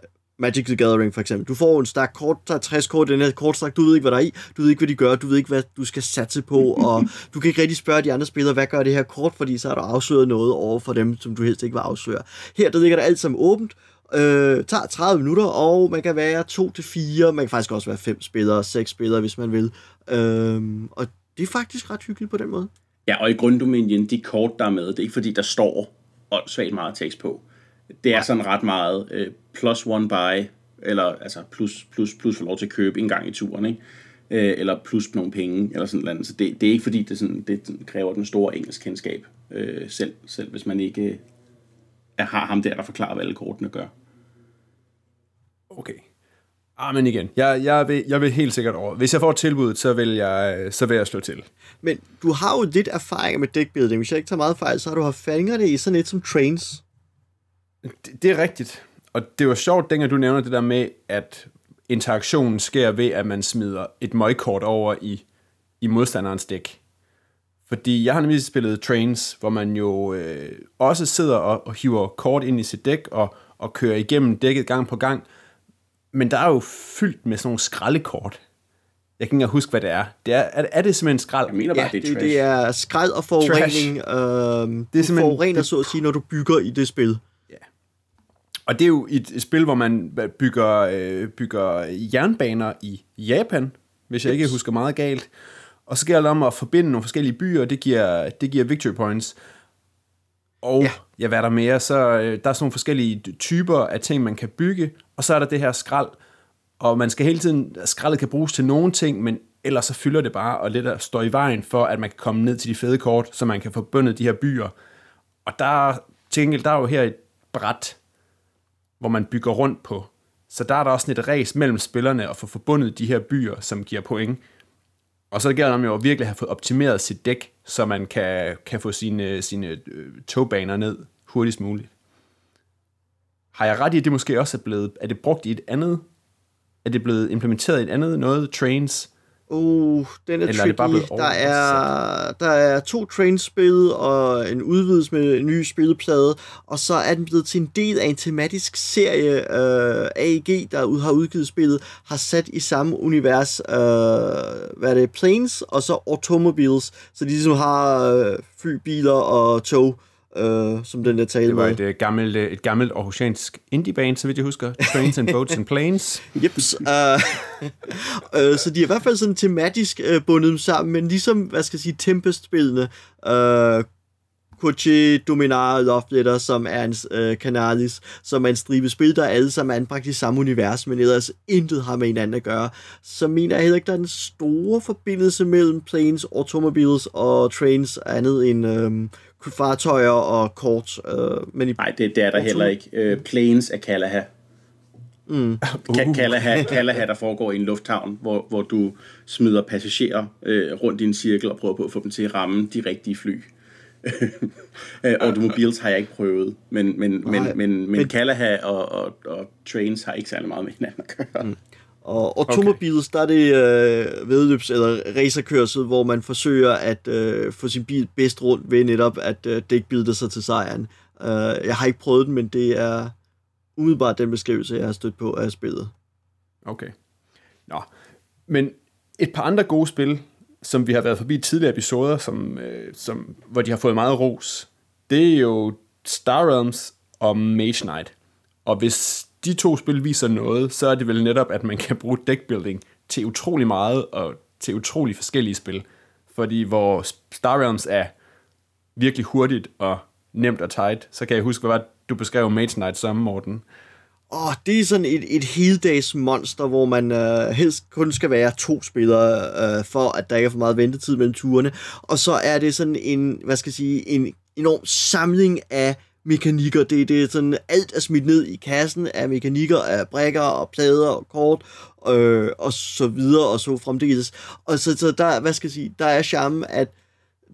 Magic the Gathering for eksempel. Du får en stak kort, der er 60 kort den her kortstak, du ved ikke, hvad der er i, du ved ikke, hvad de gør, du ved ikke, hvad du skal satse på, og du kan ikke rigtig spørge de andre spillere, hvad gør det her kort, fordi så har du afsløret noget over for dem, som du helst ikke vil afsløre. Her, der ligger der alt sammen åbent, øh, tager 30 minutter, og man kan være 2 til 4, man kan faktisk også være 5 spillere, 6 spillere, hvis man vil. Øh, og det er faktisk ret hyggeligt på den måde. Ja, og i grunddomænien, de kort, der er med, det er ikke fordi, der står åndssvagt meget tekst på det er sådan ret meget øh, plus one buy, eller altså plus, plus, plus for lov til at købe en gang i turen, ikke? Øh, eller plus nogle penge, eller sådan noget. Så det, det er ikke fordi, det, sådan, det kræver den store engelsk kendskab, øh, selv, selv hvis man ikke øh, har ham der, der forklarer, hvad alle kortene gør. Okay. Ah, men igen, jeg, jeg, vil, jeg vil helt sikkert over. Hvis jeg får tilbuddet, så vil jeg, så vil jeg slå til. Men du har jo lidt erfaring med deckbuilding. Hvis jeg ikke tager meget fejl, så har du haft fingrene i sådan et som Trains. Det, det er rigtigt. Og det var sjovt, dengang du nævner det der med, at interaktionen sker ved, at man smider et møgkort over i, i modstanderens dæk. Fordi jeg har nemlig spillet Trains, hvor man jo øh, også sidder og, og hiver kort ind i sit dæk og, og kører igennem dækket gang på gang. Men der er jo fyldt med sådan nogle skraldekort. Jeg kan ikke huske, hvad det er. Det er, er, er det simpelthen skrald? Jeg mener bare, ja, det er det, det er skrald og forurening. Øh, det er simpelthen, forurener, så at sige, når du bygger i det spil. Og det er jo et, spil, hvor man bygger, øh, bygger jernbaner i Japan, hvis jeg yes. ikke husker meget galt. Og så gælder det om at forbinde nogle forskellige byer, og det giver, det giver victory points. Og ja. ja, hvad er der mere? Så øh, der er sådan nogle forskellige typer af ting, man kan bygge, og så er der det her skrald. Og man skal hele tiden, skraldet kan bruges til nogle ting, men ellers så fylder det bare, og lidt der står i vejen for, at man kan komme ned til de fede kort, så man kan forbunde de her byer. Og der, til der er jo her et bræt, hvor man bygger rundt på. Så der er der også et race mellem spillerne at få forbundet de her byer, som giver point. Og så gælder det jo at virkelig have fået optimeret sit dæk, så man kan, kan få sine, sine øh, togbaner ned hurtigst muligt. Har jeg ret i, at det måske også er blevet, er det brugt i et andet, er det blevet implementeret i et andet noget, trains, Uh, den er Eller tricky. Er det bare der, er, der er to train-spil og en udvidelse med en ny spilleplade, og så er den blevet til en del af en tematisk serie, uh, AEG, der har udgivet spillet, har sat i samme univers, uh, hvad er det, planes og så automobiles, så de ligesom har uh, fly, biler og tog øh, som den der tale Det var et, uh, gammelt, uh, et gammelt aarhusiansk indie-band, så vidt jeg husker. Trains and Boats and Planes. Jeps. Uh, uh, så de er i hvert fald sådan tematisk uh, bundet sammen, men ligesom, hvad skal jeg sige, Tempest-spillene, uh, Coche Dominar Love Letter, som er en uh, Canalis, som er en stribe spil, der alle sammen er anbragt i samme univers, men ellers intet har med hinanden at gøre. Så mener jeg heller ikke, der er en store forbindelse mellem Planes, Automobiles og Trains, andet end um, fartøjer og kort. Øh, men i Nej, det, det er der heller ikke. Øh, planes af Kalaha. Mm. Uh. Kalaha, Kalaha, der foregår i en lufthavn, hvor, hvor du smider passagerer øh, rundt i en cirkel og prøver på at få dem til at ramme de rigtige fly. Øh, automobiles har jeg ikke prøvet, men, men, Nej, men, men, men, men Kalaha og, og, og Trains har ikke særlig meget med hinanden at gøre. Mm. Og automobiles, okay. der er det øh, vedløbs- eller racerkørsel, hvor man forsøger at øh, få sin bil bedst rundt ved netop at øh, dækbilde sig til sejren. Uh, jeg har ikke prøvet den, men det er umiddelbart den beskrivelse, jeg har stødt på af spillet. Okay. Nå. Men et par andre gode spil, som vi har været forbi i tidligere episoder, som, øh, som, hvor de har fået meget ros, det er jo Star Realms og Mage Knight. Og hvis de to spil viser noget, så er det vel netop, at man kan bruge deckbuilding til utrolig meget og til utrolig forskellige spil. Fordi hvor Star Realms er virkelig hurtigt og nemt og tight, så kan jeg huske, hvad du beskrev Mage Knight som, Morten. Åh, det er sådan et, et heldags monster, hvor man øh, helst kun skal være to spillere, øh, for at der ikke er for meget ventetid mellem turene. Og så er det sådan en, hvad skal jeg sige, en enorm samling af mekanikker. Det, det er sådan, alt er smidt ned i kassen af mekanikker, af brækker og plader og kort, øh, og så videre, og så fremdeles. Og så, så der, hvad skal jeg sige, der er charme, at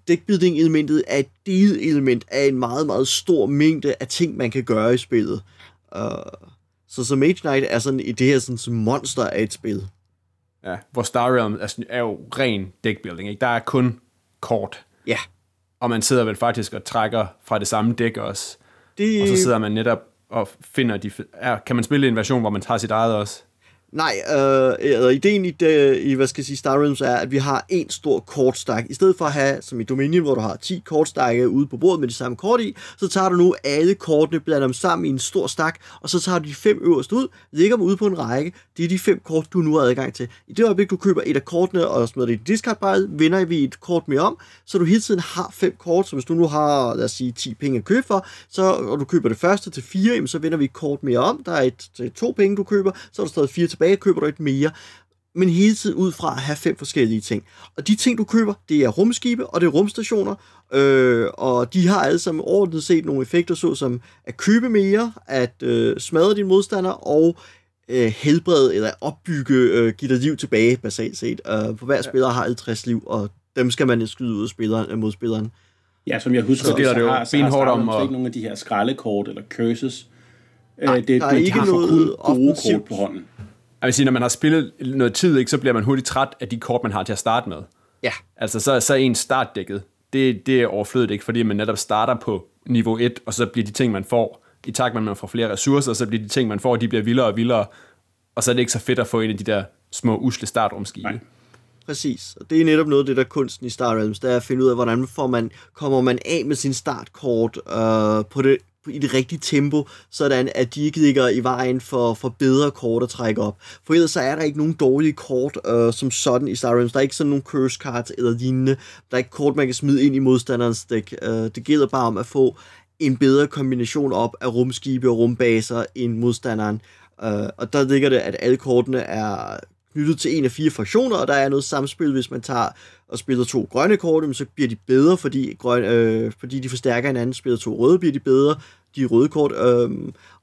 deckbuilding-elementet er et delelement af en meget, meget stor mængde af ting, man kan gøre i spillet. Uh, så så Mage Knight er sådan i det her sådan, som monster af et spil. Ja, hvor Star Realm er, er jo ren deckbuilding, ikke? Der er kun kort. Ja. Og man sidder vel faktisk og trækker fra det samme dæk også. Det... Og så sidder man netop og finder de... Ja, kan man spille en version, hvor man tager sit eget også? Nej, øh, eller ideen i, det, i, hvad skal jeg sige, Star Realms er, at vi har en stor kortstak. I stedet for at have, som i Dominion, hvor du har 10 kortstakke ude på bordet med de samme kort i, så tager du nu alle kortene, blander dem sammen i en stor stak, og så tager du de fem øverste ud, lægger dem ude på en række. Det er de fem kort, du nu har adgang til. I det øjeblik, du køber et af kortene og smider det i discardbrædet, vinder vi et kort mere om, så du hele tiden har fem kort, så hvis du nu har, lad os sige, 10 penge at købe for, så, og du køber det første til fire, så vinder vi et kort mere om. Der er et til to penge, du køber, så er der stadig fire tilbage, køber du et mere. Men hele tiden ud fra at have fem forskellige ting. Og de ting, du køber, det er rumskibe, og det er rumstationer, øh, og de har alle sammen ordentligt set nogle effekter, såsom at købe mere, at øh, smadre dine modstandere, og øh, helbrede eller opbygge, øh, give dig liv tilbage, basalt set. Øh, for hver spiller har 50 liv, og dem skal man skyde ud af spilleren, øh, modspilleren. Ja, som jeg husker, Så gælder det jo har, så har om Star Wars at- ikke nogen af de her skraldekort eller curses. Nej, Øh, det, der er men de ikke har noget gode offensivt. kort på hånden. Jeg vil sige, når man har spillet noget tid, ikke, så bliver man hurtigt træt af de kort, man har til at starte med. Ja, Altså, så, så er en startdækket, det, det er overflødigt, ikke? fordi man netop starter på niveau 1, og så bliver de ting, man får, i takt med, at man får flere ressourcer, så bliver de ting, man får, de bliver vildere og vildere, og så er det ikke så fedt at få en af de der små usle startrumskibe. Nej. Præcis, og det er netop noget af det, der er kunsten i Star Realms, det er at finde ud af, hvordan får man, kommer man af med sin startkort øh, på det, i det rigtige tempo, sådan at de ikke ligger i vejen for, for bedre kort at trække op. For ellers så er der ikke nogen dårlige kort øh, som sådan i Star Realms. Der er ikke sådan nogle curse cards eller lignende. Der er ikke kort, man kan smide ind i modstanderens dæk. Øh, det gælder bare om at få en bedre kombination op af rumskibe og rumbaser end modstanderen. Øh, og der ligger det, at alle kortene er knyttet til en af fire fraktioner, og der er noget samspil, hvis man tager og spiller to grønne kort, så bliver de bedre, fordi, grøn, øh, fordi de forstærker hinanden. Spiller to røde, bliver de bedre, de røde kort, øh,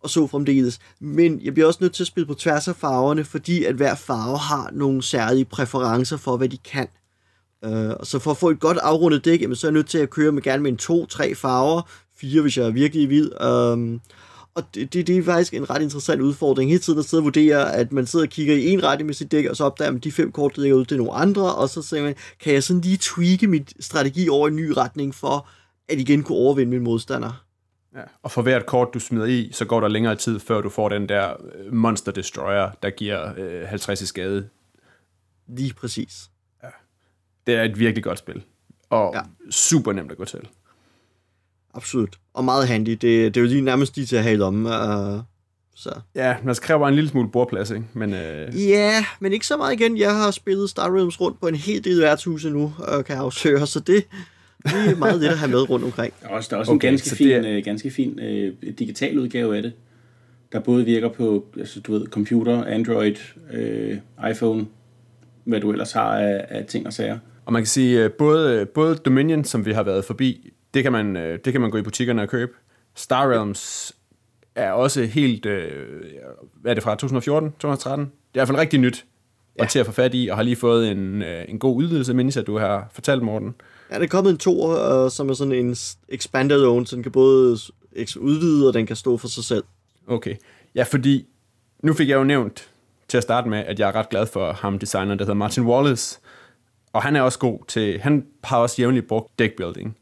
og så fremdeles. Men jeg bliver også nødt til at spille på tværs af farverne, fordi at hver farve har nogle særlige præferencer for, hvad de kan. Øh, og så for at få et godt afrundet dæk, jamen, så er jeg nødt til at køre med gerne med en to-tre farver, fire, hvis jeg er virkelig vild. Øh, og det, det, det er faktisk en ret interessant udfordring, hele tiden at sidde og vurdere, at man sidder og kigger i en retning med sit dæk, og så opdager man, at de fem kort, der ligger ud, det er nogle andre, og så siger man, kan jeg sådan lige tweake mit strategi over i en ny retning, for at igen kunne overvinde min modstander. Ja. Og for hvert kort, du smider i, så går der længere tid, før du får den der øh, Monster Destroyer, der giver øh, 50 i skade. Lige præcis. Det er et virkelig godt spil. Og Ja. ja. super nemt at gå til. Absolut. Og meget handy. Det, det er jo lige nærmest lige til at have i lommen. Uh, så. Ja, man kræver bare en lille smule bordplads, ikke? Men øh, Ja, men ikke så meget igen. Jeg har spillet Star Realms rundt på en hel del værtshuse nu, og kan afsøge, så det, det er meget lidt at have med rundt omkring. Der er også, der er også Okay, en ganske fin, det øh, ganske fin øh, digital udgave af det, der både virker på altså, du ved, computer, Android, øh, iPhone, hvad du ellers har af, af ting og sager. Og man kan sige, øh, både, både Dominion, som vi har været forbi, det kan man, øh, det kan man gå i butikkerne og købe. Star Realms er også helt, øh, hvad er det fra, 2014, 2013? Det er i hvert fald rigtig nyt ja. og til at få fat i, og har lige fået en, øh, en god udvidelse, mindes jeg, du har fortalt, Morten. Ja, der er kommet en uh, som er sådan en expanded own, så den kan både udvide, og den kan stå for sig selv. Okay. Ja, fordi nu fik jeg jo nævnt til at starte med, at jeg er ret glad for ham, designeren, der hedder Martin Wallace. Og han er også god til, han har også jævnligt brugt deckbuilding.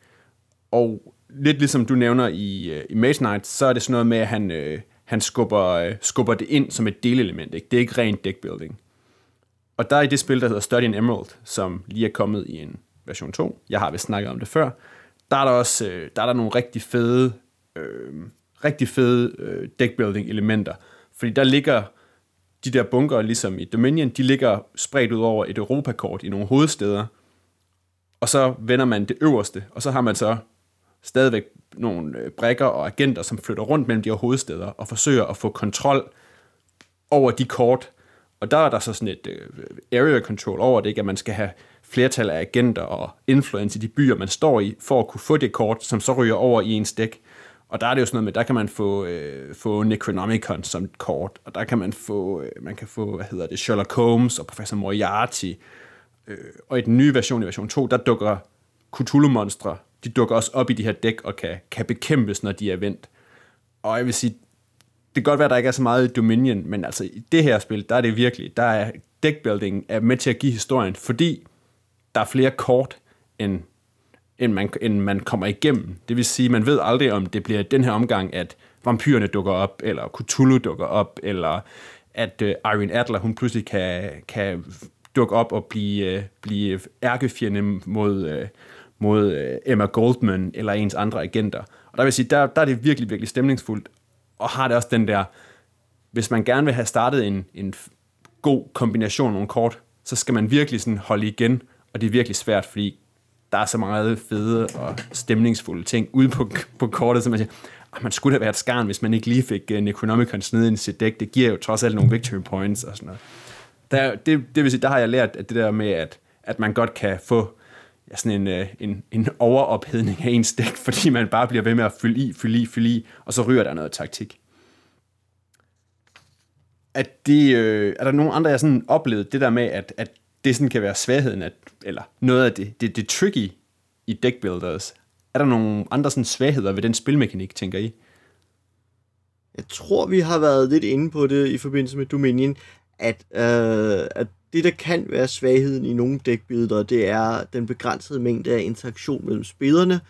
Og lidt ligesom du nævner i, øh, i Mage Knight, så er det sådan noget med, at han, øh, han skubber, øh, skubber det ind som et delelement. Ikke? Det er ikke rent deckbuilding. Og der er i det spil, der hedder Study in Emerald, som lige er kommet i en version 2. Jeg har vist snakket om det før. Der er der også øh, der er der nogle rigtig fede, øh, rigtig fede øh, deckbuilding elementer. Fordi der ligger de der bunker, ligesom i Dominion, de ligger spredt ud over et Europakort i nogle hovedsteder. Og så vender man det øverste, og så har man så stadigvæk nogle øh, brækker og agenter, som flytter rundt mellem de her hovedsteder og forsøger at få kontrol over de kort. Og der er der så sådan et øh, area control over det, ikke? at man skal have flertal af agenter og influence i de byer, man står i, for at kunne få det kort, som så ryger over i en dæk. Og der er det jo sådan noget med, der kan man få, øh, få Necronomicon som et kort, og der kan man få, øh, man kan få, hvad hedder det, Sherlock Holmes og Professor Moriarty. Øh, og i den nye version, i version 2, der dukker Cthulhu-monstre, de dukker også op i de her dæk og kan, kan bekæmpes, når de er vendt. Og jeg vil sige, det kan godt være, at der ikke er så meget Dominion, men altså i det her spil, der er det virkelig, der er deckbuilding er med til at give historien, fordi der er flere kort, end, end, man, end man kommer igennem. Det vil sige, man ved aldrig, om det bliver den her omgang, at vampyrerne dukker op, eller Cthulhu dukker op, eller at øh, uh, Irene Adler, hun pludselig kan, kan dukke op og blive, uh, blive ærkefjende mod, uh, mod øh, Emma Goldman eller ens andre agenter. Og der vil sige, der, der er det virkelig, virkelig stemningsfuldt, og har det også den der, hvis man gerne vil have startet en, en god kombination af nogle kort, så skal man virkelig sådan holde igen, og det er virkelig svært, fordi der er så meget fede og stemningsfulde ting ude på, på kortet, som man siger, ah, man skulle da være et skarn, hvis man ikke lige fik uh, Necronomicon ned i sit dæk. Det giver jo trods alt nogle victory points og sådan noget. Der, det, det vil sige, der har jeg lært at det der med, at, at man godt kan få ja, sådan en, øh, en, en overophedning af ens dæk, fordi man bare bliver ved med at fylde i, fylde i, fylde i, og så ryger der noget taktik at det, øh, er der nogen andre, jeg sådan oplevet det der med, at, at det sådan kan være svagheden, at, eller noget af det, det, det tricky i deckbuilders. Er der nogle andre sådan svagheder ved den spilmekanik, tænker I? Jeg tror, vi har været lidt inde på det i forbindelse med Dominion, at, øh, at det, der kan være svagheden i nogle dækbilleder, det er den begrænsede mængde af interaktion mellem spillerne.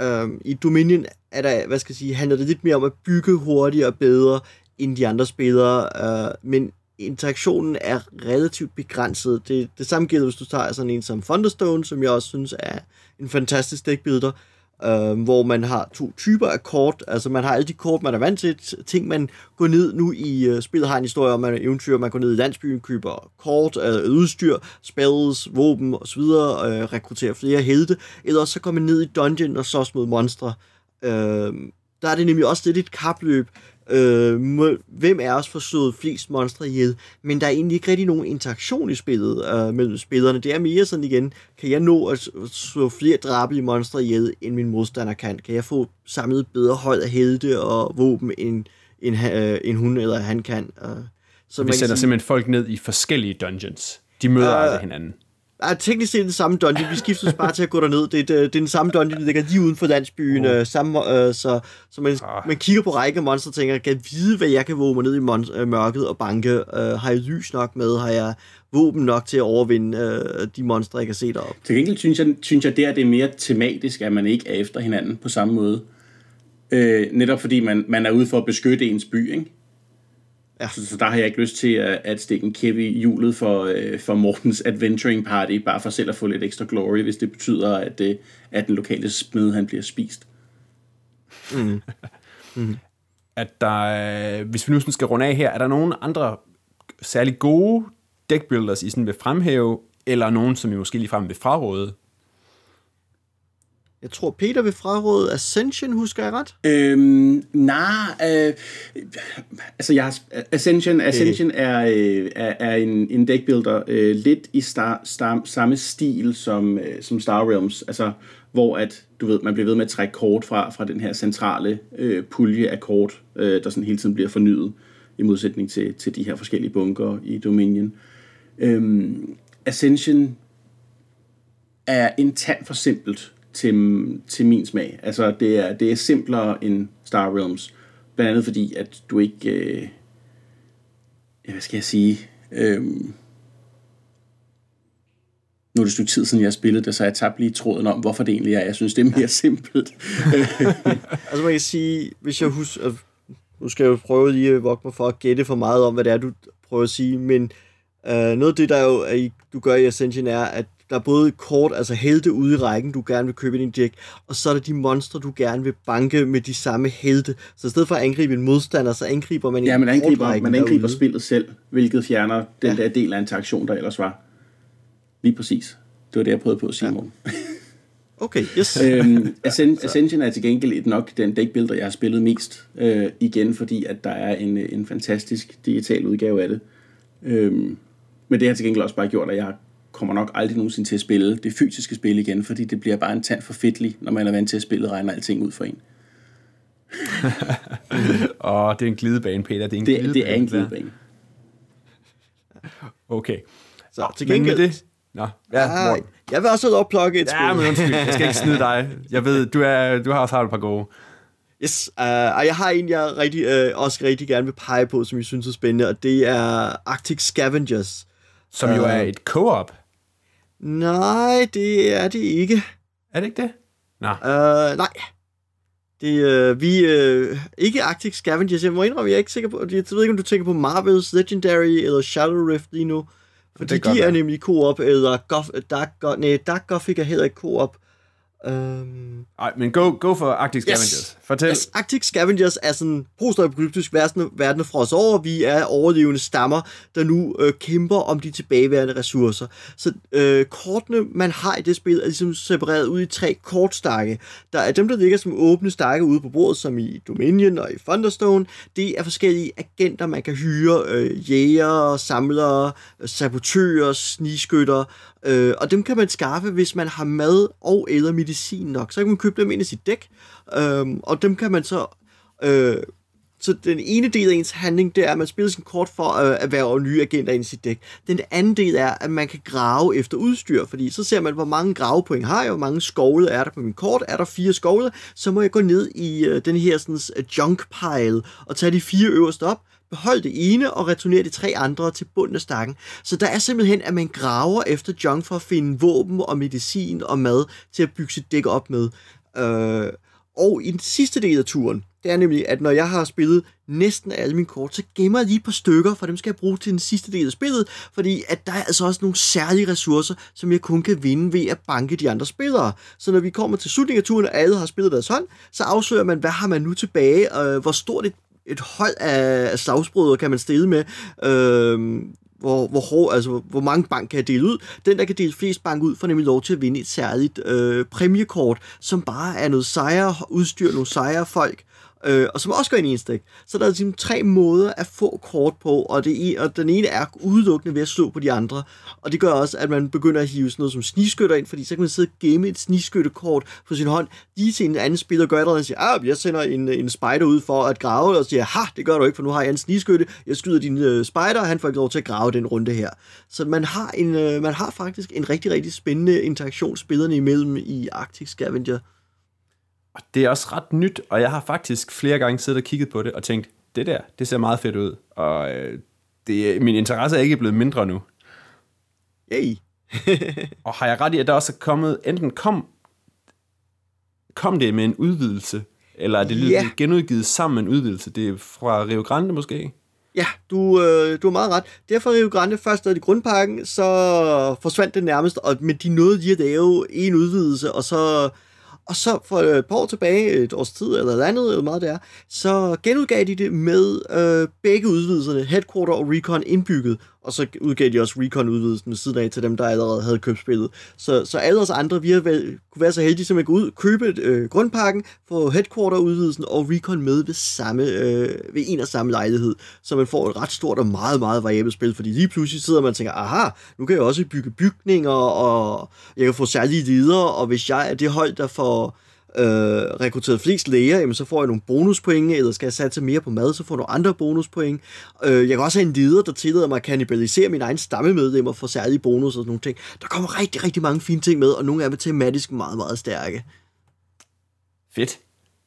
Øhm, I Dominion er der, hvad skal jeg sige, handler det lidt mere om at bygge hurtigere og bedre end de andre spillere, øh, men interaktionen er relativt begrænset. Det, det samme gælder, hvis du tager sådan en som Thunderstone, som jeg også synes er en fantastisk dækbilder, øh, hvor man har to typer af kort. Altså man har alle de kort, man er vant til, ting man går ned nu i øh, spillet har en historie om, man er eventyr, man går ned i landsbyen, køber kort, øh, udstyr, spells, våben osv., øh, rekrutterer flere helte, eller også så går man ned i dungeon og slås mod monstre. Øh, der er det nemlig også lidt et kapløb, øh, må, hvem er os får slået flest monstre ihjel, men der er egentlig ikke rigtig nogen interaktion i spillet øh, mellem spillerne. Det er mere sådan igen, kan jeg nå at slå flere drabelige monstre ihjel, end min modstander kan? Kan jeg få samlet bedre hold af helte og våben, end, end, øh, end hun eller han kan? Øh, så Vi sender sige, simpelthen folk ned i forskellige dungeons. De møder øh, aldrig hinanden er teknisk set den samme dungeon. Vi skiftes bare til at gå derned. Det er, det er den samme dungeon, der ligger lige uden for landsbyen. Uh. Øh, samme, øh, så så man, ah. man kigger på række monster og tænker, kan jeg vide, hvad jeg kan våge mig ned i mon- øh, mørket og banke? Øh, har jeg lys nok med? Har jeg våben nok til at overvinde øh, de monstre, jeg kan se deroppe? Til gengæld synes jeg, synes jeg, det er, det er mere tematisk, at man ikke er efter hinanden på samme måde. Øh, netop fordi man, man er ude for at beskytte ens by, ikke? Ja. Så, så der har jeg ikke lyst til at, at stikke en kæp i hjulet for, øh, for Mortens adventuring party, bare for selv at få lidt ekstra glory, hvis det betyder, at, øh, at den lokale smed han bliver spist. Mm. mm. At der, hvis vi nu skal runde af her, er der nogen andre særlig gode deckbuilders, I sådan vil fremhæve, eller nogen, som I måske ligefrem vil fraråde? Jeg tror, Peter vil fraråde Ascension, husker jeg ret? Øhm, nej, øh, altså jeg har, Ascension, Ascension er, øh, er, er en, en deckbuilder øh, lidt i star, star, samme stil som, øh, som Star Realms, altså hvor at, du ved, man bliver ved med at trække kort fra, fra den her centrale øh, pulje af kort, øh, der sådan hele tiden bliver fornyet, i modsætning til, til de her forskellige bunker i Dominion. Øhm, Ascension er en tand for simpelt til, til min smag. Altså, det er, det er simplere end Star Realms. Blandt andet fordi, at du ikke... Øh, hvad skal jeg sige? Øh, nu er det et stykke tid siden, jeg har spillet det, så jeg tabte lige tråden om, hvorfor det egentlig er. Jeg synes, det er mere simpelt. altså man kan sige, hvis jeg husker, nu skal jeg jo prøve lige at vogte mig for at gætte for meget om, hvad det er, du prøver at sige, men øh, noget af det, der jo er, du gør i Ascension, er, at der er både kort, altså helte ude i rækken, du gerne vil købe i din deck, og så er der de monstre, du gerne vil banke med de samme helte. Så i stedet for at angribe en modstander, så angriber man ja, man angriber, man angriber derude. spillet selv, hvilket fjerner den ja. der del af interaktion, der ellers var. Lige præcis. Det var det, jeg prøvede på at sige, ja. Okay, yes. øhm, Ascension er til gengæld nok den deckbuilder, jeg har spillet mest. Øh, igen, fordi at der er en, en fantastisk digital udgave af det. Øhm, men det har til gengæld også bare gjort, at jeg kommer nok aldrig nogensinde til at spille det fysiske spil igen, fordi det bliver bare en tand for fedtlig, når man er vant til at spille regner alting ud for en. Åh, oh, det er en glidebane, Peter. Det er en det, glidebane. Det er en glidebane. Okay. Så til gengæld... det, Nå, ja, ah, jeg vil også have opplukket et ja, spil. men undskyld, jeg skal ikke snide dig. Jeg ved, du, er, du har også haft et par gode. Yes, uh, og jeg har en, jeg rigtig, uh, også rigtig gerne vil pege på, som jeg synes er spændende, og det er Arctic Scavengers. Som jo uh, er et co-op. Nej, det er det ikke. Er det ikke det? Nå. Uh, nej. Det, uh, vi uh, ikke Arctic Scavengers. Jeg må indrømme, jeg er ikke sikker på, jeg ved ikke, om du tænker på Marvel's Legendary eller Shadow Rift lige nu. Fordi de er være. nemlig co-op, eller Goth, Dark, nej, Dark Gothic er heller ikke co-op. Um, Ej, men go, go for Arctic Scavengers. Yes. Fortæl. Yes, Arctic Scavengers er sådan postapokalyptisk verden, verden fra os over. Vi er overlevende stammer, der nu øh, kæmper om de tilbageværende ressourcer. Så øh, kortene, man har i det spil, er ligesom separeret ud i tre kortstakke. Der er dem, der ligger som åbne stakke ude på bordet, som i Dominion og i Thunderstone. Det er forskellige agenter, man kan hyre. Øh, jæger, samlere, sabotører, snigskytter. Øh, og dem kan man skaffe, hvis man har mad og eller medicin nok. Så kan man købe dem ind i sit dæk, øh, og dem kan man så... Øh, så den ene del af ens handling, det er, at man spiller sin kort for øh, at være nye agenter ind i sit dæk. Den anden del er, at man kan grave efter udstyr, fordi så ser man, hvor mange gravepoint har jeg, hvor mange skovle er der på min kort. Er der fire skovle, så må jeg gå ned i øh, den her sådan, øh, junk pile og tage de fire øverste op, Behold det ene og returner de tre andre til bunden af stakken. Så der er simpelthen, at man graver efter junk for at finde våben og medicin og mad til at bygge sit dæk op med. Øh, og i den sidste del af turen, det er nemlig, at når jeg har spillet næsten alle mine kort, så gemmer jeg lige et par stykker, for dem skal jeg bruge til den sidste del af spillet, fordi at der er altså også nogle særlige ressourcer, som jeg kun kan vinde ved at banke de andre spillere. Så når vi kommer til slutningen af turen, og alle har spillet deres hånd, så afslører man, hvad har man nu tilbage, øh, hvor stort et et hold af slagsbrødre kan man stille med. Øh, hvor, hvor, hård, altså, hvor mange bank kan jeg dele ud. Den, der kan dele flest bank ud, får nemlig lov til at vinde et særligt øh, præmiekort, som bare er noget sejre udstyr, nogle sejre folk, øh, og som også går ind i en stik. Så der er ligesom tre måder at få kort på, og, det, og den ene er udelukkende ved at slå på de andre. Og det gør også, at man begynder at hive sådan noget som sniskytter ind, fordi så kan man sidde og gemme et sniskyttekort på sin hånd. Lige til en anden spiller gør det, og siger, ah, jeg sender en, en spider ud for at grave, og siger, ha, det gør du ikke, for nu har jeg en sniskytte, jeg skyder din øh, spider, og han får ikke lov til at grave den runde her. Så man har, en, øh, man har faktisk en rigtig, rigtig spændende interaktion spillerne imellem i Arctic Scavenger. Og det er også ret nyt, og jeg har faktisk flere gange siddet og kigget på det og tænkt, det der, det ser meget fedt ud. Og øh, det, min interesse er ikke blevet mindre nu. Yay. og har jeg ret i, at der også er kommet, enten kom, kom det med en udvidelse, eller er det yeah. genudgivet sammen med en udvidelse? Det er fra Rio Grande måske? Ja, du, øh, du har meget ret. Derfor Rio Grande først i grundpakken, så forsvandt det nærmest, og, men de nåede lige at lave en udvidelse, og så og så for et par år tilbage, et års tid eller et andet, eller meget det er, så genudgav de det med øh, begge udvidelserne, Headquarter og Recon indbygget og så udgav de også Recon-udvidelsen ved siden af til dem, der allerede havde købt spillet. Så, så alle os andre, vi har været, kunne være så heldige, som at gå ud, købe øh, grundpakken, få Headquarter-udvidelsen og Recon med ved, samme, øh, ved en og samme lejlighed, så man får et ret stort og meget, meget variabelt spil, fordi lige pludselig sidder man og tænker, aha, nu kan jeg også bygge bygninger, og jeg kan få særlige ledere, og hvis jeg er det hold, der får øh, rekrutteret flest læger, jamen, så får jeg nogle bonuspoint, eller skal jeg satse mere på mad, så får jeg nogle andre bonuspoint. Øh, jeg kan også have en leder, der tillader mig at kannibalisere min egen stammemedlemmer for særlige bonus og sådan nogle ting. Der kommer rigtig, rigtig mange fine ting med, og nogle af dem er tematisk meget, meget stærke. Fedt.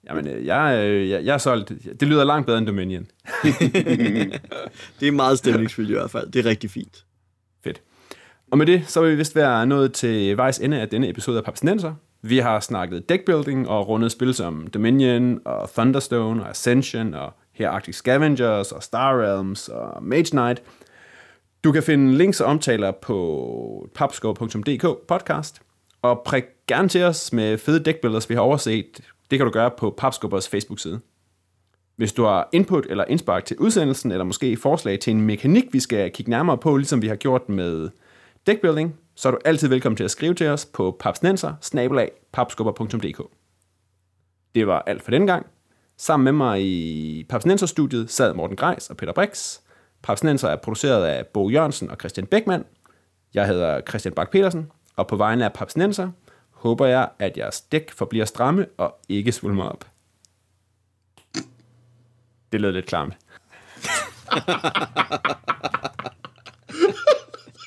Jamen, øh, jeg, øh, jeg, jeg er solgt. Det lyder langt bedre end Dominion. det er meget stemningsfyldt i hvert fald. Det er rigtig fint. Fedt. Og med det, så vil vi vist være nået til vejs ende af denne episode af Papsnenser. Vi har snakket deckbuilding og rundet spil som Dominion og Thunderstone og Ascension og her Arctic Scavengers og Star Realms og Mage Knight. Du kan finde links og omtaler på papskov.dk podcast. Og prik gerne til os med fede deckbuilders, vi har overset. Det kan du gøre på Papskubbers Facebook-side. Hvis du har input eller indspark til udsendelsen, eller måske forslag til en mekanik, vi skal kigge nærmere på, ligesom vi har gjort med deckbuilding, så er du altid velkommen til at skrive til os på papsnenser Det var alt for den gang. Sammen med mig i Papsnenser-studiet sad Morten Greis og Peter Brix. Papsnenser er produceret af Bo Jørgensen og Christian Beckmann. Jeg hedder Christian Bak petersen og på vegne af Papsnenser håber jeg, at jeres dæk forbliver stramme og ikke svulmer op. Det lød lidt klamt.